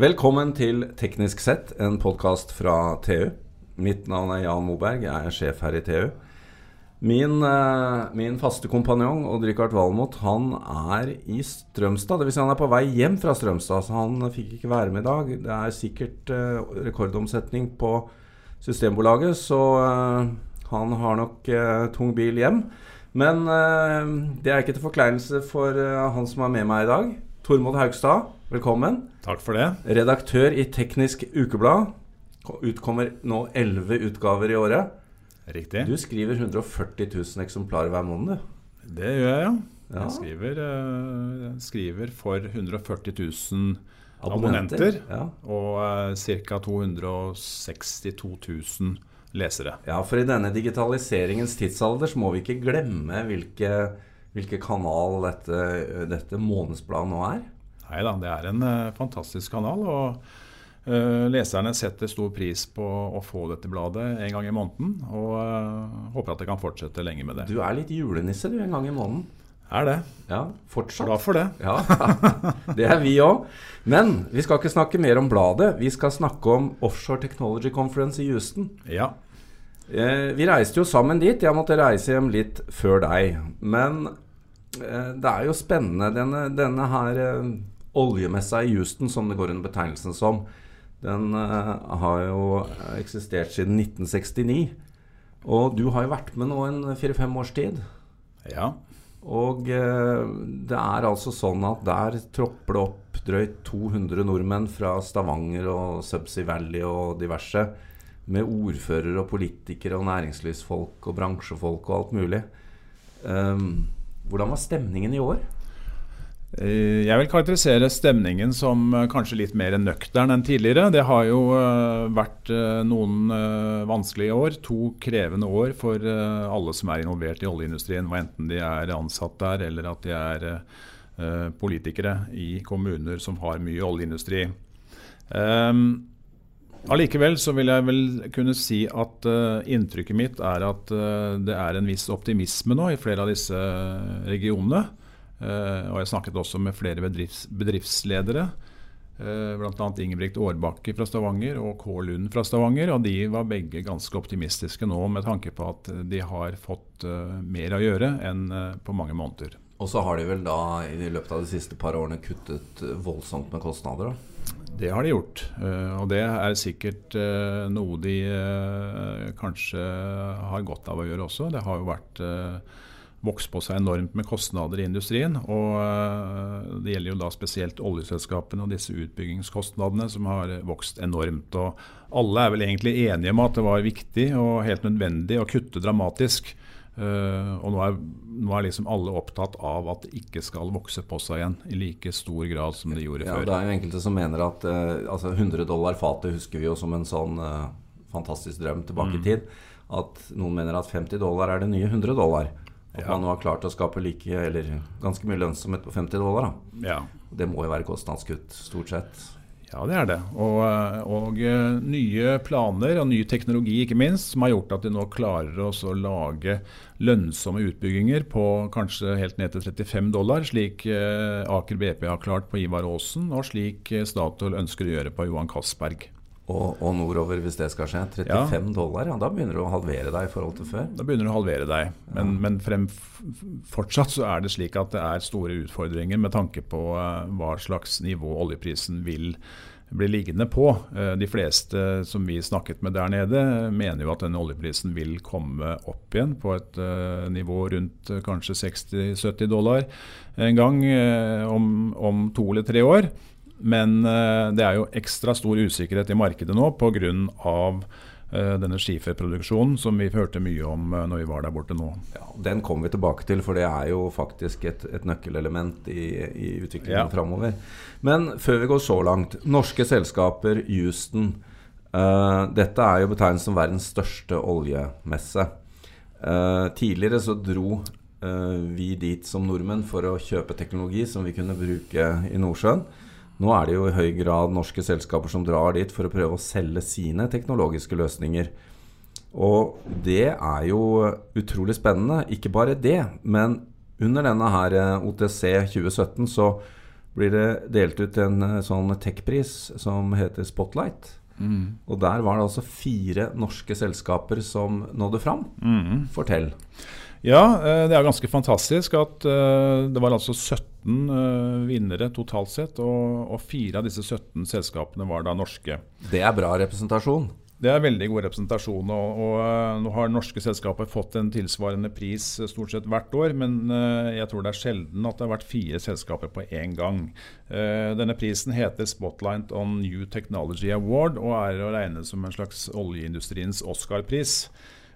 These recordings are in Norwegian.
Velkommen til Teknisk sett, en podkast fra TU. Mitt navn er Jan Moberg, jeg er sjef her i TU. Min, eh, min faste kompanjong Odd-Rikard Valmot han er i Strømstad. Dvs. Si han er på vei hjem fra Strømstad, så han fikk ikke være med i dag. Det er sikkert eh, rekordomsetning på Systembolaget, så eh, han har nok tung bil hjem. Men det er ikke til forkleinelse for han som er med meg i dag. Tormod Haugstad, velkommen. Takk for det. Redaktør i Teknisk Ukeblad. Utkommer nå elleve utgaver i året. Riktig. Du skriver 140 000 eksemplarer hver måned, du. Det gjør jeg, ja. Ja. Jeg skriver, uh, skriver for 140 000 Abonnenter, abonnenter, ja. og uh, ca. 262 000 lesere. Ja, for i denne digitaliseringens tidsalder så må vi ikke glemme hvilke, hvilke kanal dette, dette månedsbladet nå er. Nei da, det er en uh, fantastisk kanal. og eh, Leserne setter stor pris på å få dette bladet en gang i måneden, og eh, håper at det kan fortsette lenge med det. Du er litt julenisse du en gang i måneden. Er det. Ja, fortsatt. Glad for det. Ja, det er vi òg. Men vi skal ikke snakke mer om bladet. Vi skal snakke om Offshore Technology Conference i Houston. Ja. Eh, vi reiste jo sammen dit. Jeg måtte reise hjem litt før deg. Men eh, det er jo spennende. Denne, denne her eh, oljemessa i Houston, som det går under betegnelsen som, den eh, har jo eksistert siden 1969. Og du har jo vært med nå en fire-fem års tid. ja. Og eh, det er altså sånn at der tropper det opp drøyt 200 nordmenn fra Stavanger og Subsea Valley og diverse. Med ordførere og politikere og næringslivsfolk og bransjefolk og alt mulig. Um, hvordan var stemningen i år? Eh, Jeg vil karakterisere stemningen som eh, kanskje litt mer nøktern enn tidligere. Det har jo eh, vært noen vanskelige år, to krevende år for alle som er involvert i oljeindustrien. Enten de er ansatt der eller at de er politikere i kommuner som har mye oljeindustri. Um, Allikevel så vil jeg vel kunne si at uh, inntrykket mitt er at uh, det er en viss optimisme nå i flere av disse eh, regionene. Uh, og jeg snakket også med flere bedrifts, bedriftsledere. Uh, Bl.a. Ingebrigt Aarbakke fra Stavanger og K. Lund fra Stavanger. Og de var begge ganske optimistiske nå med tanke på at de har fått mer å gjøre enn på mange måneder. Og så har de vel da i løpet av de siste par årene kuttet voldsomt med kostnader. da. Det har de gjort, eh, og det er sikkert eh, noe de eh, kanskje har godt av å gjøre også. Det har jo vært vokst på seg enormt med kostnader i industrien. og Det gjelder jo da spesielt oljeselskapene og disse utbyggingskostnadene som har vokst enormt. og Alle er vel egentlig enige om at det var viktig og helt nødvendig å kutte dramatisk. Eh, og nå er, nå er liksom alle opptatt av at det ikke skal vokse på seg igjen i like stor grad som det gjorde Ja, før. det er jo enkelte som mener at uh, altså 100 dollar fatet husker vi jo som en sånn uh, fantastisk drøm tilbake Mm. i tid. At noen mener at 50 dollar er det nye 100 dollar. At Ja. man nå har klart å skape like, eller ganske mye lønnsomhet på 50 dollar. Ja. Det må jo være kostnadskutt, stort sett. Ja, det er det. Og, og eh, nye planer og ny teknologi ikke minst, som har gjort at de nå klarer å lage lønnsomme utbygginger på kanskje helt ned til 35 dollar, slik eh, Aker BP har klart på Ivar Aasen, og slik eh, Statoil ønsker å gjøre på Johan Castberg. Og, og nordover, hvis det skal skje. 35 dollar, ja. Da begynner du å halvere deg i forhold til før. Da begynner du å halvere deg. Men, men frem, fortsatt så er det slik at det er store utfordringer med tanke på eh, hva slags nivå oljeprisen vil bli liggende på. Eh, de fleste som vi snakket med der nede, mener jo at denne oljeprisen vil komme opp igjen på et eh, nivå rundt kanskje 60-70 dollar en gang om, om to eller tre år. Men eh, det er jo ekstra stor usikkerhet i markedet nå pga. eh, denne skiferproduksjonen som vi hørte mye om eh, når vi var der borte nå. Ja, Den kommer vi tilbake til, for det er jo faktisk et, et nøkkelelement i, i utviklingen Ja. framover. Men før vi går så langt. Norske selskaper, Houston. Uh, dette er jo betegnet som verdens største oljemesse. Uh, tidligere så dro uh, vi dit som nordmenn for å kjøpe teknologi som vi kunne bruke i Nordsjøen. Nå er det jo i høy grad norske selskaper som drar dit for å prøve å selge sine teknologiske løsninger. Og det er jo utrolig spennende. Ikke bare det, men under denne her eh, OTC 2017 så blir det delt ut en eh, sånn tech-pris som heter Spotlight. Mm. Og der var det altså fire norske selskaper som nådde fram. Mm. Fortell. Ja, eh, det er ganske fantastisk at eh, det var altså 17 eh, vinnere totalt sett, og, og fire av disse 17 selskapene var da norske. Det er bra representasjon. Det er veldig god representasjon. og, og Nå har norske selskaper fått en tilsvarende pris stort sett hvert år, men jeg tror det er sjelden at det har vært fire selskaper på én gang. Denne prisen heter Spotlight on New Technology Award og er å regne som en slags oljeindustriens Oscar-pris.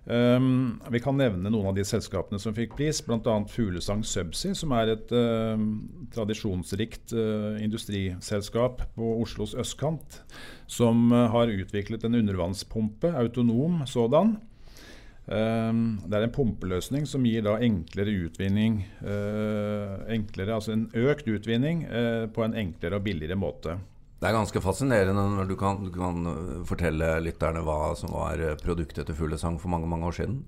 Um, vi kan nevne noen av de selskapene som fikk pris, bl.a. Fuglesang Subsea, som er et uh, tradisjonsrikt uh, industriselskap på Oslos østkant, som uh, har utviklet en undervannspumpe, autonom sådan. Um, det er en pumpeløsning som gir da enklere utvinning, uh, enklere, altså en økt utvinning på en enklere og billigere måte. Det er ganske fascinerende når du kan, du kan øh, fortelle lytterne hva som var øh, produktet til Fuglesang for mange mange år siden.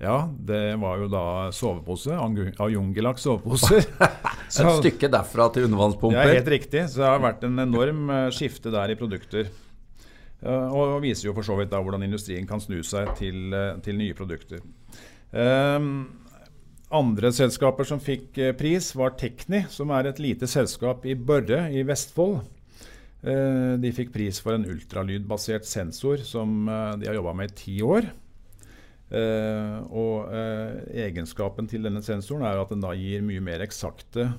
Ja, det var jo da sovepose. Ajungelak soveposer. Et stykke derfra til Det er helt riktig. Så det har vært en enorm eh, skifte der i produkter. Og viser jo for så vidt da hvordan industrien kan snu seg til, til nye produkter. Um, andre selskaper som fikk pris, var Tekni, som er et lite selskap i Børre i Vestfold. Eh, De fikk pris for en ultralydbasert sensor som eh, de har jobba med i ti år. Eh, og egenskapen til denne sensoren er at den da gir mye mer eksakte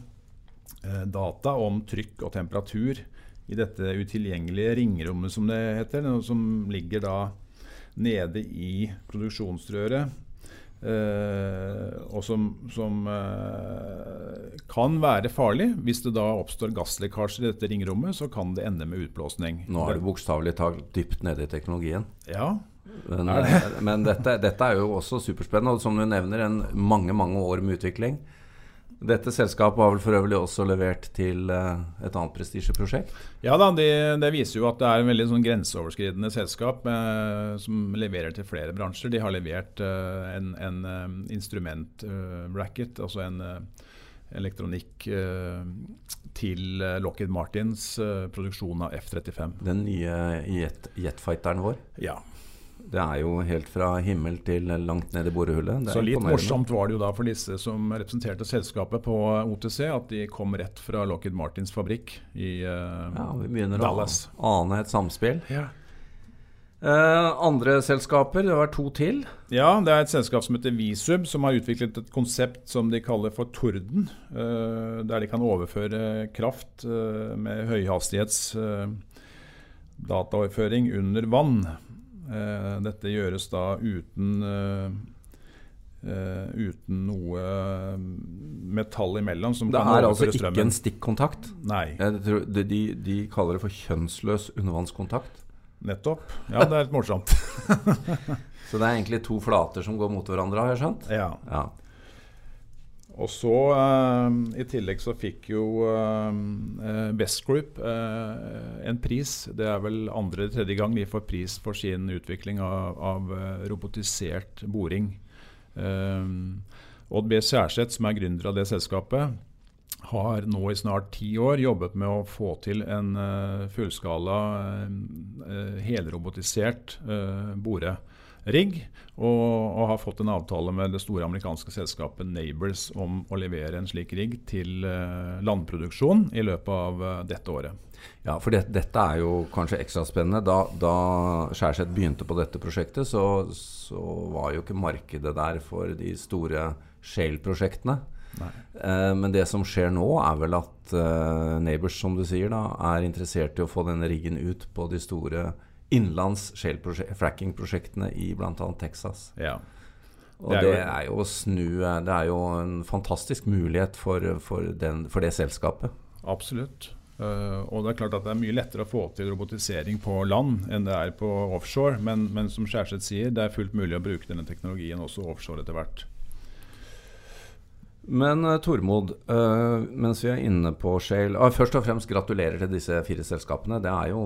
data om trykk og temperatur i dette utilgjengelige ringrommet, som det heter, som ligger da nede i produksjonsrøret. Eh, og som, som eh, kan være farlig. Hvis det da oppstår gasslekkasjer i dette ringrommet, så kan det ende med utblåsning. Nå er du bokstavelig talt dypt nede i teknologien. Ja, Men, men dette, dette er jo også superspennende, og som du nevner, en mange mange år med utvikling. Dette selskapet har vel for øvrig også levert til eh, et annet prestisjeprosjekt. Ja da, det, det viser jo at det er en veldig sånn grenseoverskridende selskap eh, som leverer til flere bransjer. De har levert eh, en, en eh, instrumentracket, altså en eh, elektronikk eh, til eh, Lockheed Martins eh, produksjon av F-35. Den nye jet, jetfighteren vår. Ja, Det er jo helt fra himmel til langt ned i borehullet. Det Så litt morsomt var det jo da for disse som representerte selskapet på OTC, at de kom rett fra Lockheed Martins fabrikk i uh, Ja, vi begynner Dallas. å ane et samspill. Ja. Uh, andre selskaper, det var to til. Ja, det er et selskap som heter Visub, som har utviklet et konsept som de kaller for Torden. Uh, der de kan overføre kraft uh, med høyhastighets eh, dataoverføring under vann. Eh, dette gjøres da uten eh, uten noe metall imellom som Det kan er altså ikke en stikkontakt. Nei, tror, de, de, de kaller det for kjønnsløs undervannskontakt. nettopp. Ja, det er litt morsomt. Så det er egentlig to flater som går mot hverandre, har jeg skjønt? Ja. Ja. Og så eh, I tillegg så fikk jo eh, Best Group eh, en pris. Det er vel andre eller tredje gang de får pris for sin utvikling av, av eh, robotisert boring. Um, Odd B. Kjærseth, som er gründer av det selskapet, har nå i snart ti år jobbet med å få til en eh, fullskala helrobotisert uh, borerigg, og, og har fått en avtale med det store amerikanske selskapet Neighbors om å levere en slik rigg til eh, landproduksjon i løpet av eh, dette året. Ja, for det, dette er jo kanskje ekstra spennende. Da, da Skjærseth begynte på dette prosjektet, så, så var jo ikke markedet der for de store Shale-prosjektene. Eh, men det som skjer nå, er vel at eh, Neighbors, som du sier, da, er interessert i å få denne riggen ut på de store innenlands shale-fracking-prosjektene i bl.a. Texas. Ja. Og Det det er er, jo- jo å snu Det er jo en fantastisk mulighet for, for, den, for det selskapet. Absolutt. Uh, og det er klart at det er mye lettere å få til robotisering på land enn det er på offshore. Men, men som Skjærseth sier, det er fullt mulig å bruke denne teknologien også offshore etter hvert. Men uh, Tormod, eh, mens vi er inne på Shale ah, Først og fremst gratulerer til disse fire selskapene. Det er jo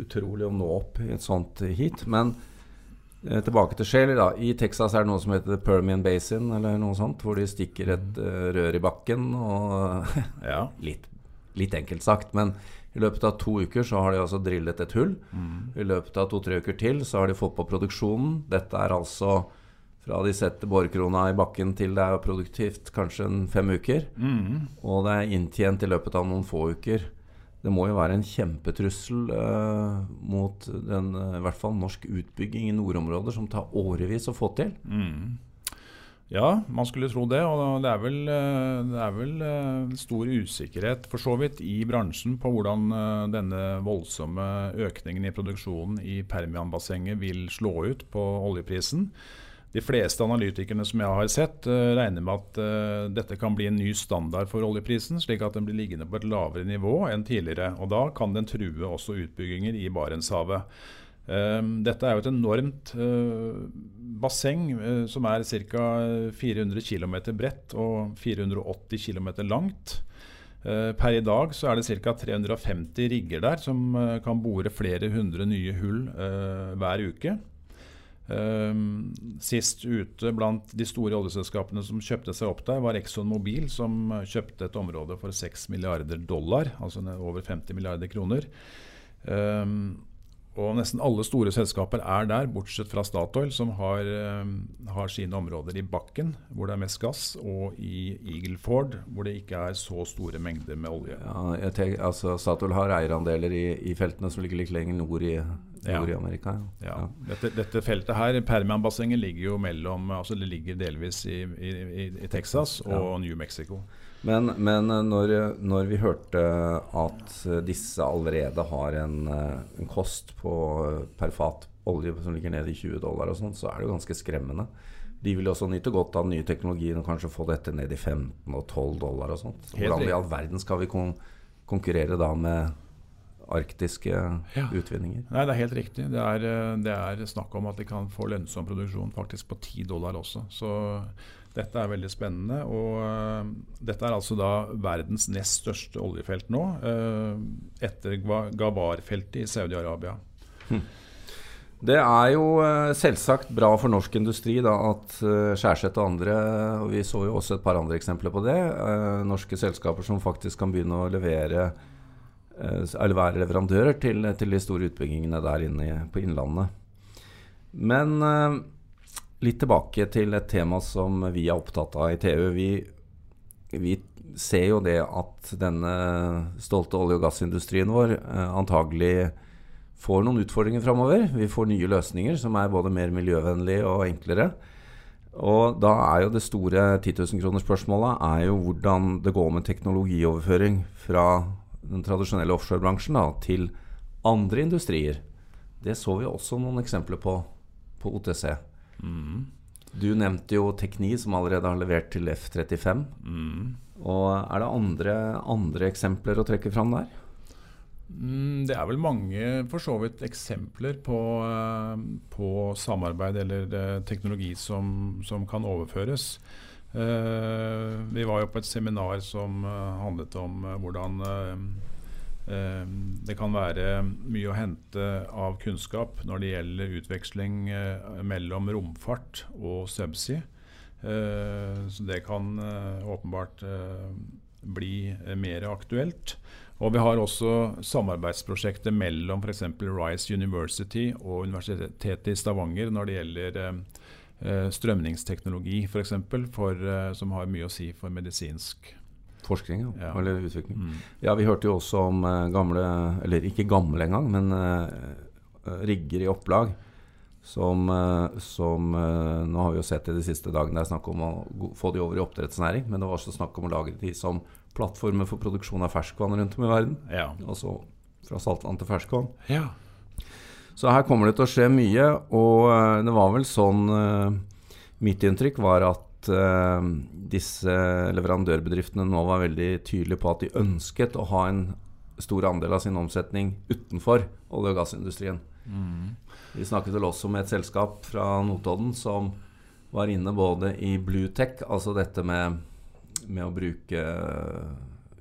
utrolig å nå opp i et sånt heat. Men eh, tilbake til Shale. da I Texas er det noe som heter Permian Basin, eller noe sånt, hvor de stikker et eh, rør i bakken og Ja. litt, litt enkelt sagt. Men i løpet av to uker så har de altså drillet et hull. Mm. I løpet av to-tre uker til så har de fått på produksjonen. Dette er altså fra de setter borekrona i bakken til det er produktivt kanskje en fem uker. Mm. Og det er inntjent i løpet av noen få uker. Det må jo være en kjempetrussel eh, mot den, eh, i hvert fall norsk utbygging i nordområder som tar årevis å få til. Mm. Ja, man skulle tro det. Og det er vel, eh, det er vel eh, stor usikkerhet for så vidt i bransjen på hvordan denne voldsomme økningen i produksjonen i Permianbassenget vil slå ut på oljeprisen. De fleste analytikerne som jeg har sett, regner med at dette kan bli en ny standard for oljeprisen, slik at den blir liggende på et lavere nivå enn tidligere. Og Da kan den true også utbygginger i Barentshavet. Dette er jo et enormt basseng som er ca. 400 km bredt og 480 km langt. Per i dag så er det ca. 350 rigger der som kan bore flere hundre nye hull hver uke. Sist ute blant de store oljeselskapene som kjøpte seg opp der, var Exxon Mobil, som kjøpte et område for 6 milliarder dollar, altså over 50 milliarder kroner. Um, og nesten alle store selskaper er der, bortsett fra Statoil, som har, uh, har, sine områder i bakken, hvor det er mest gass, og i Eagle Ford, hvor det ikke er så store mengder med olje. Ja, tenker, altså Statoil har eierandeler i, i, feltene som ligger litt lenger nord i, nord i Amerika. Ja. Dette, dette, feltet her, Permian-bassenget, ligger jo mellom altså Det ligger delvis i, i, i Texas og New Mexico. Men, men når, når, vi hørte at disse allerede har en, en kost på per fat olje som ligger ned i 20 dollar og sånn, så er det jo ganske skremmende. De vil også nyte godt av den nye teknologien og kanskje få dette ned i 15 og 12 dollar og sånt. Så hvordan i all verden skal vi kon konkurrere da med arktiske ja. utvinninger? Nei, Det er helt riktig. Det er, det er snakk om at de kan få lønnsom produksjon faktisk på 10 dollar også. Så dette er veldig spennende. og uh, Dette er altså da verdens nest største oljefelt nå, uh, etter Gawar-feltet i Saudi-Arabia. Hm. Det er jo selvsagt bra for norsk industri da, at Skjærseth og andre og Vi så jo også et par andre eksempler på det. norske selskaper som faktisk kan begynne å levere eller være leverandører til, til de store utbyggingene der inne på Innlandet. Men Litt tilbake til et tema som vi er opptatt av i TU. Vi, vi ser jo det at denne stolte olje- og gassindustrien vår eh, antagelig får noen utfordringer framover. Vi får nye løsninger som er både mer miljøvennlige og enklere. Og da er jo det store 10 000-kronerspørsmålet er jo hvordan det går med teknologioverføring fra den tradisjonelle offshorebransjen da, til andre industrier. Det så vi også noen eksempler på på OTC. Mm. Du nevnte jo Tekni, som allerede har levert til F-35. Mm. Og Er det andre, andre, eksempler å trekke fram der? Mm, det er vel mange for så vidt eksempler på, uh, på samarbeid eller uh, teknologi som, som, kan overføres. Uh, vi var jo på et seminar som handlet om hvordan Ehm, det kan være mye å hente av kunnskap når det gjelder utveksling eh, mellom romfart og subsea. Eh, så det kan eh, åpenbart bli mer aktuelt. Og vi har også samarbeidsprosjekter mellom f.eks. Rice University og Universitetet i Stavanger når det gjelder strømningsteknologi, f.eks., som har mye å si for medisinsk Forskning, ja. ja. Eller utvikling. Mm. Ja, vi hørte jo også om uh, gamle Eller ikke gamle engang, men uh, rigger i opplag. Som, som Nå har vi jo sett det de siste dagene det er snakk om å få de over i oppdrettsnæring. Men det var også snakk om å lagre de som plattformer for produksjon av ferskvann rundt om i verden. Ja. Altså fra saltvann til ferskvann. Ja. Så her kommer det til å skje mye. Og det var vel sånn Mitt inntrykk var at uh, disse leverandørbedriftene nå var veldig tydelige på at de ønsket å ha en stor andel av sin omsetning utenfor olje- og gassindustrien. Mm. Vi snakket vel også med et selskap fra Notodden som var inne både i Bluetech, altså dette med, med å bruke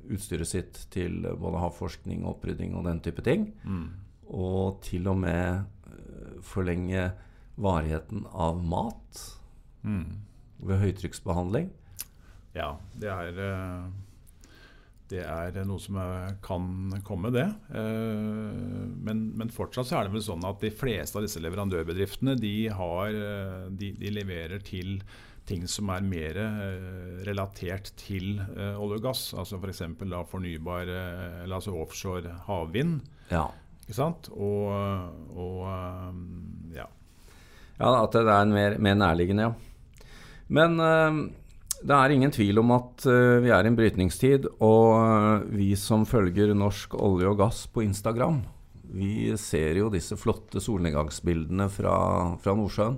utstyret sitt til både havforskning, opprydding og den type ting. Mm. Og til og med eh, forlenge varigheten av mat. Mm ved høytrykksbehandling? Ja, det er, eh, det er noe som kan komme, det. Men, men, fortsatt så er det vel sånn at de fleste av disse leverandørbedriftene de, har, de, de leverer til ting som er mer relatert til olje og gass. Altså f.eks. For fornybar, eller altså offshore havvind. Ja. Ikke sant? Og, og ja. Ja, At det er mer, mer nærliggende, ja. Men det er ingen tvil om at uh, vi er i en brytningstid, og uh, vi som følger norsk olje og gass på Instagram, vi ser jo disse flotte solnedgangsbildene fra, fra Nordsjøen.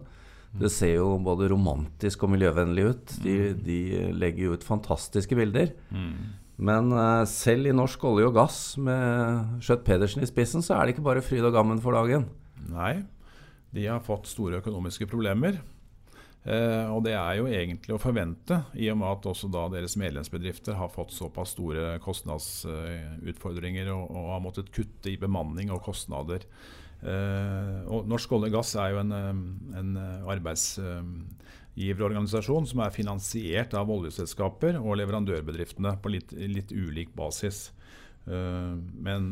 Det ser jo både romantisk og miljøvennlig ut. De, mm. de legger jo ut fantastiske bilder. Mm. Men uh, selv i norsk olje og gass med Skjøtt Pedersen i spissen, så er det ikke bare fryd og gammen for dagen. Nei, de har fått store økonomiske problemer. Uh, og det er jo egentlig å forvente, i og med at også da deres medlemsbedrifter har fått såpass store kostnadsutfordringer og, og, har måttet kutte i bemanning og kostnader. Uh, og Norsk olje og gass er jo en, en arbeidsgiverorganisasjon som er finansiert av oljeselskaper og leverandørbedriftene på litt, litt ulik basis. Uh, men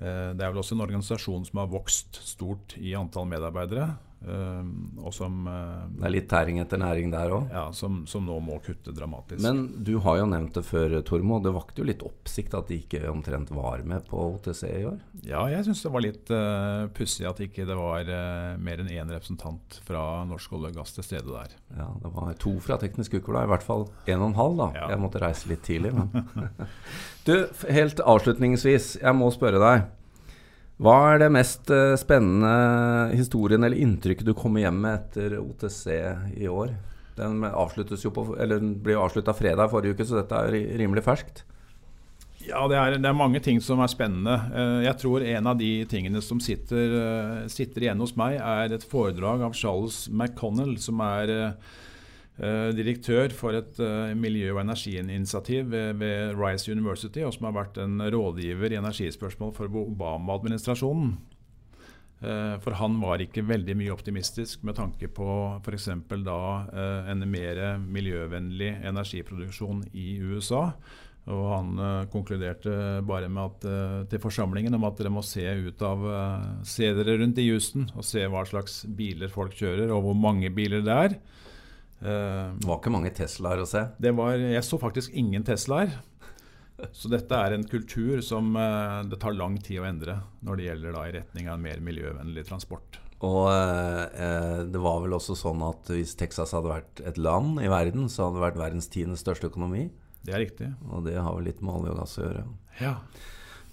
det er vel også en organisasjon som har vokst stort i antall medarbeidere. Uh, og som uh, Det er litt tæring etter næring der òg? Ja, som, som, nå må kutte dramatisk. Men du har jo nevnt det før, Tormo. Det vakte jo litt oppsikt at de ikke omtrent var med på OTC i år? Ja, jeg syns det var litt uh, pussig at ikke det var uh, mer enn én representant fra Norsk olje og gass til stede der. Ja, det var to fra Teknisk Ukeblad, i hvert fall en og en halv, da. Ja. Jeg måtte reise litt tidlig, men Du, helt avslutningsvis, jeg må spørre deg. Hva er det mest eh, spennende historien eller inntrykket du kommer hjem med etter OTC i år? Den, på, den ble avslutta fredag forrige uke, så dette er rimelig ferskt. Ja, det er, det er, mange ting som er spennende. Eh, jeg tror en av de tingene som sitter, eh, sitter igjen hos meg, er et foredrag av Charles McConnell, som er direktør for et uh, miljø- og energiinitiativ ved, ved, Rice University, og som har vært en rådgiver i energispørsmål for Obama-administrasjonen. Uh, for han var ikke veldig mye optimistisk med tanke på f.eks. da en mer miljøvennlig energiproduksjon i USA. Og han konkluderte bare med at, til forsamlingen om at dere må se ut av Se dere rundt i Houston og se hva slags biler folk kjører, og hvor mange biler det er. Uh, det var ikke mange Teslaer å se? Det var, jeg så faktisk ingen Teslaer. Så dette er en kultur som uh, det tar lang tid å endre når det gjelder da, i retning av en mer miljøvennlig transport. Og eh, det var vel også sånn at hvis Texas hadde vært et land i verden, så hadde det vært verdens tiende største økonomi. Det er riktig. Og det har vel litt med olje og gass å gjøre. Ja.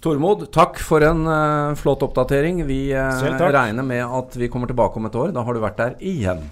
Tormod, takk for en flott oppdatering. Vi regner med at vi kommer tilbake om et år. Da har du vært der igjen.